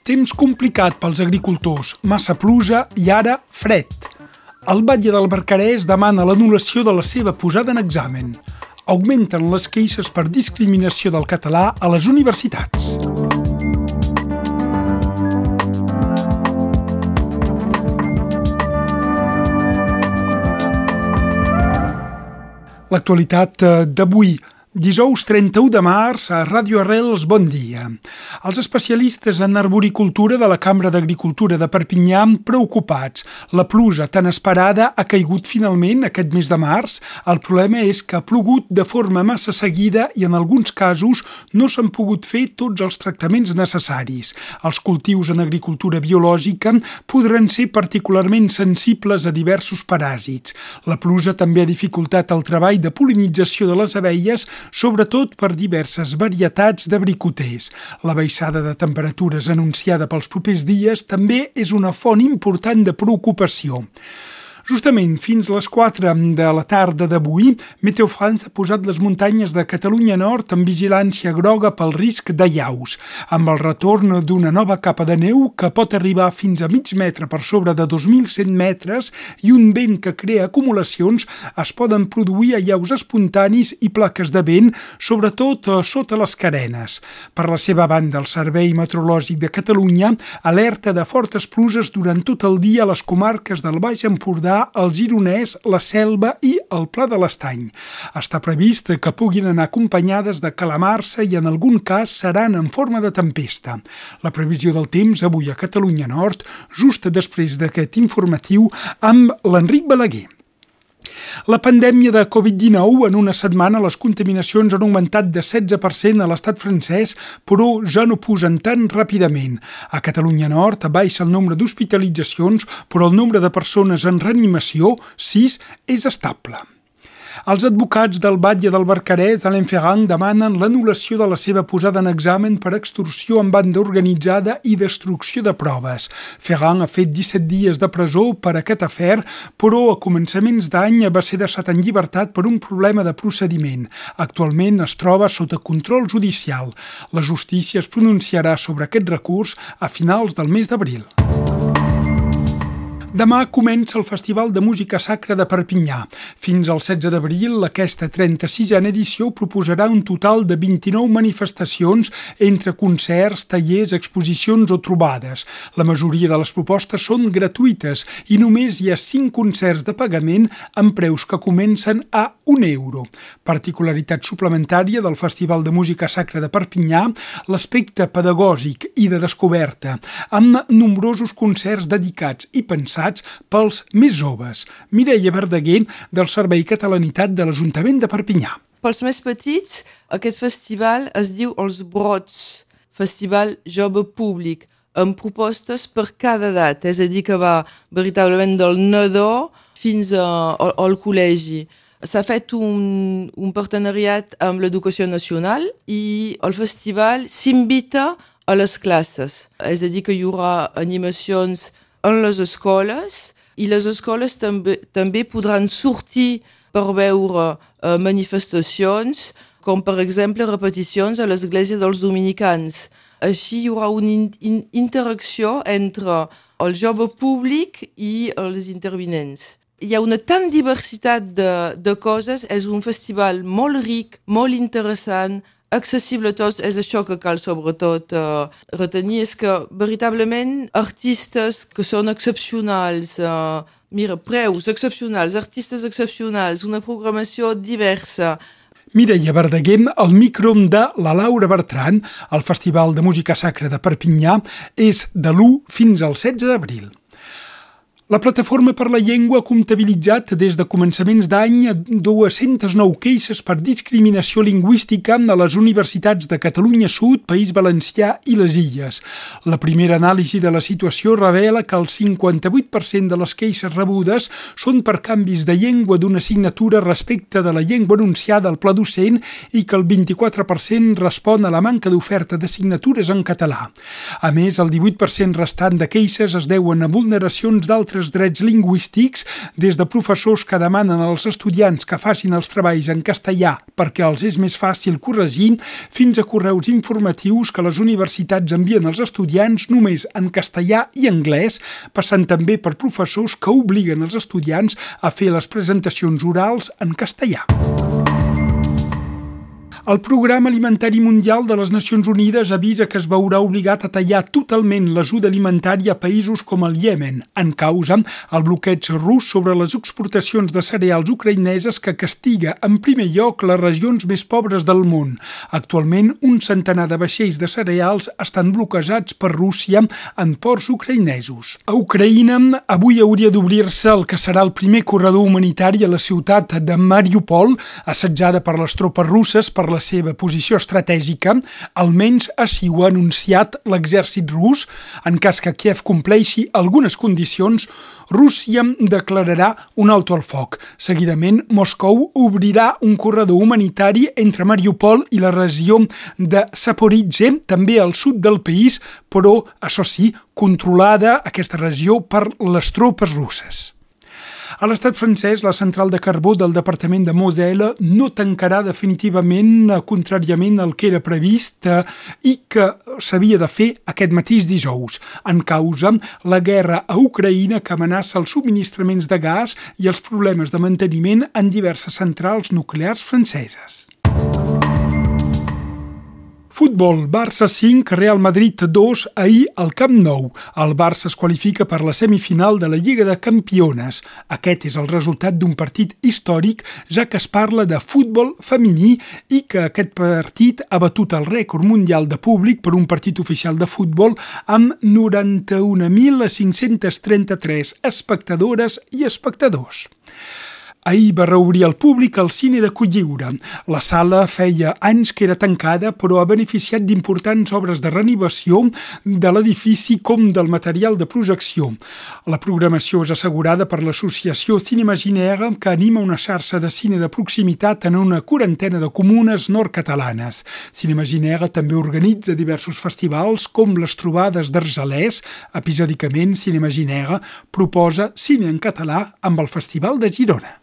Temps complicat pels agricultors, massa pluja i ara fred. El batlle del Barcarès demana l'anul·lació de la seva posada en examen. Augmenten les queixes per discriminació del català a les universitats. L'actualitat eh, d'avui Dijous 31 de març a Ràdio Arrels, bon dia. Els especialistes en arboricultura de la Cambra d'Agricultura de Perpinyà preocupats. La pluja tan esperada ha caigut finalment aquest mes de març. El problema és que ha plogut de forma massa seguida i en alguns casos no s'han pogut fer tots els tractaments necessaris. Els cultius en agricultura biològica podran ser particularment sensibles a diversos paràsits. La pluja també ha dificultat el treball de polinització de les abelles sobretot per diverses varietats de bricoters. La baixada de temperatures anunciada pels propers dies també és una font important de preocupació. Justament fins a les 4 de la tarda d'avui, Meteo France ha posat les muntanyes de Catalunya Nord en vigilància groga pel risc de llaus, amb el retorn d'una nova capa de neu que pot arribar fins a mig metre per sobre de 2.100 metres i un vent que crea acumulacions es poden produir a llaus espontanis i plaques de vent, sobretot eh, sota les carenes. Per la seva banda, el Servei Meteorològic de Catalunya alerta de fortes pluges durant tot el dia a les comarques del Baix Empordà el Gironès, la Selva i el Pla de l'Estany. Està previst que puguin anar acompanyades de calamarsa i en algun cas seran en forma de tempesta. La previsió del temps avui a Catalunya Nord, just després d'aquest informatiu, amb l'Enric Balaguer. La pandèmia de Covid-19, en una setmana les contaminacions han augmentat de 16% a l'estat francès, però ja no pugen tan ràpidament. A Catalunya Nord baixa el nombre d'hospitalitzacions, però el nombre de persones en reanimació, 6, és estable. Els advocats del batlle del Barcarès, Alain Ferrand, demanen l'anul·lació de la seva posada en examen per extorsió en banda organitzada i destrucció de proves. Ferrand ha fet 17 dies de presó per aquest afer, però a començaments d'any va ser deixat en llibertat per un problema de procediment. Actualment es troba sota control judicial. La justícia es pronunciarà sobre aquest recurs a finals del mes d'abril. Demà comença el Festival de Música Sacra de Perpinyà. Fins al 16 d'abril, aquesta 36a edició proposarà un total de 29 manifestacions entre concerts, tallers, exposicions o trobades. La majoria de les propostes són gratuïtes i només hi ha 5 concerts de pagament amb preus que comencen a 1 euro. Particularitat suplementària del Festival de Música Sacra de Perpinyà, l'aspecte pedagògic i de descoberta, amb nombrosos concerts dedicats i pensats pels més joves. Mireia Verdaguer, del Servei Catalanitat de l'Ajuntament de Perpinyà. Pels més petits, aquest festival es diu Els Brots, Festival Jove Públic, amb propostes per cada edat, és a dir, que va veritablement del nadó fins a, al, al col·legi. S'ha fet un, un partenariat amb l'Educació Nacional i el festival s'invita a les classes. És a dir, que hi haurà animacions en les escoles i les escoles també, també podran sortir per veure eh, manifestacions, com per exemple repeticions a l'església dels dominicans. Així hi haurà una in in interacció entre el jove públic i els intervinents. Hi ha una tan diversitat de, de coses, és un festival molt ric, molt interessant, accessible a tots és això que cal sobretot uh, retenir, és que veritablement artistes que són excepcionals, uh, mira, preus excepcionals, artistes excepcionals, una programació diversa, Mireia Verdaguer, el micro de la Laura Bertran, al Festival de Música Sacra de Perpinyà, és de l'1 fins al 16 d'abril. La Plataforma per la Llengua ha comptabilitzat des de començaments d'any 209 queixes per discriminació lingüística a les universitats de Catalunya Sud, País Valencià i les Illes. La primera anàlisi de la situació revela que el 58% de les queixes rebudes són per canvis de llengua d'una assignatura respecte de la llengua anunciada al pla docent i que el 24% respon a la manca d'oferta d'assignatures en català. A més, el 18% restant de queixes es deuen a vulneracions d'altres nostres drets lingüístics, des de professors que demanen als estudiants que facin els treballs en castellà perquè els és més fàcil corregir, fins a correus informatius que les universitats envien als estudiants només en castellà i anglès, passant també per professors que obliguen els estudiants a fer les presentacions orals en castellà. El Programa Alimentari Mundial de les Nacions Unides avisa que es veurà obligat a tallar totalment l'ajuda alimentària a països com el Iemen, en causa el bloqueig rus sobre les exportacions de cereals ucraïneses que castiga en primer lloc les regions més pobres del món. Actualment, un centenar de vaixells de cereals estan bloquejats per Rússia en ports ucraïnesos. A Ucraïna, avui hauria d'obrir-se el que serà el primer corredor humanitari a la ciutat de Mariupol, assetjada per les tropes russes per la seva posició estratègica, almenys així ho ha anunciat l'exèrcit rus. En cas que Kiev compleixi algunes condicions, Rússia declararà un alto al foc. Seguidament, Moscou obrirà un corredor humanitari entre Mariupol i la regió de Saporidze, també al sud del país, però, això sí, controlada aquesta regió per les tropes russes. A l'estat francès, la central de carbó del departament de Moselle no tancarà definitivament, contràriament al que era previst eh, i que s'havia de fer aquest mateix dijous. En causa, la guerra a Ucraïna que amenaça els subministraments de gas i els problemes de manteniment en diverses centrals nuclears franceses. Futbol, Barça 5, Real Madrid 2, ahir al Camp Nou. El Barça es qualifica per la semifinal de la Lliga de Campiones. Aquest és el resultat d'un partit històric, ja que es parla de futbol femení i que aquest partit ha batut el rècord mundial de públic per un partit oficial de futbol amb 91.533 espectadores i espectadors. Ahir va reobrir al públic el cine de Colliure. La sala feia anys que era tancada, però ha beneficiat d'importants obres de renovació de l'edifici com del material de projecció. La programació és assegurada per l'associació Cinemaginaire, que anima una xarxa de cine de proximitat en una quarantena de comunes nord-catalanes. Cinemaginaire també organitza diversos festivals, com les trobades d'Argelès. Episòdicament, Cinemaginaire proposa cine en català amb el Festival de Girona.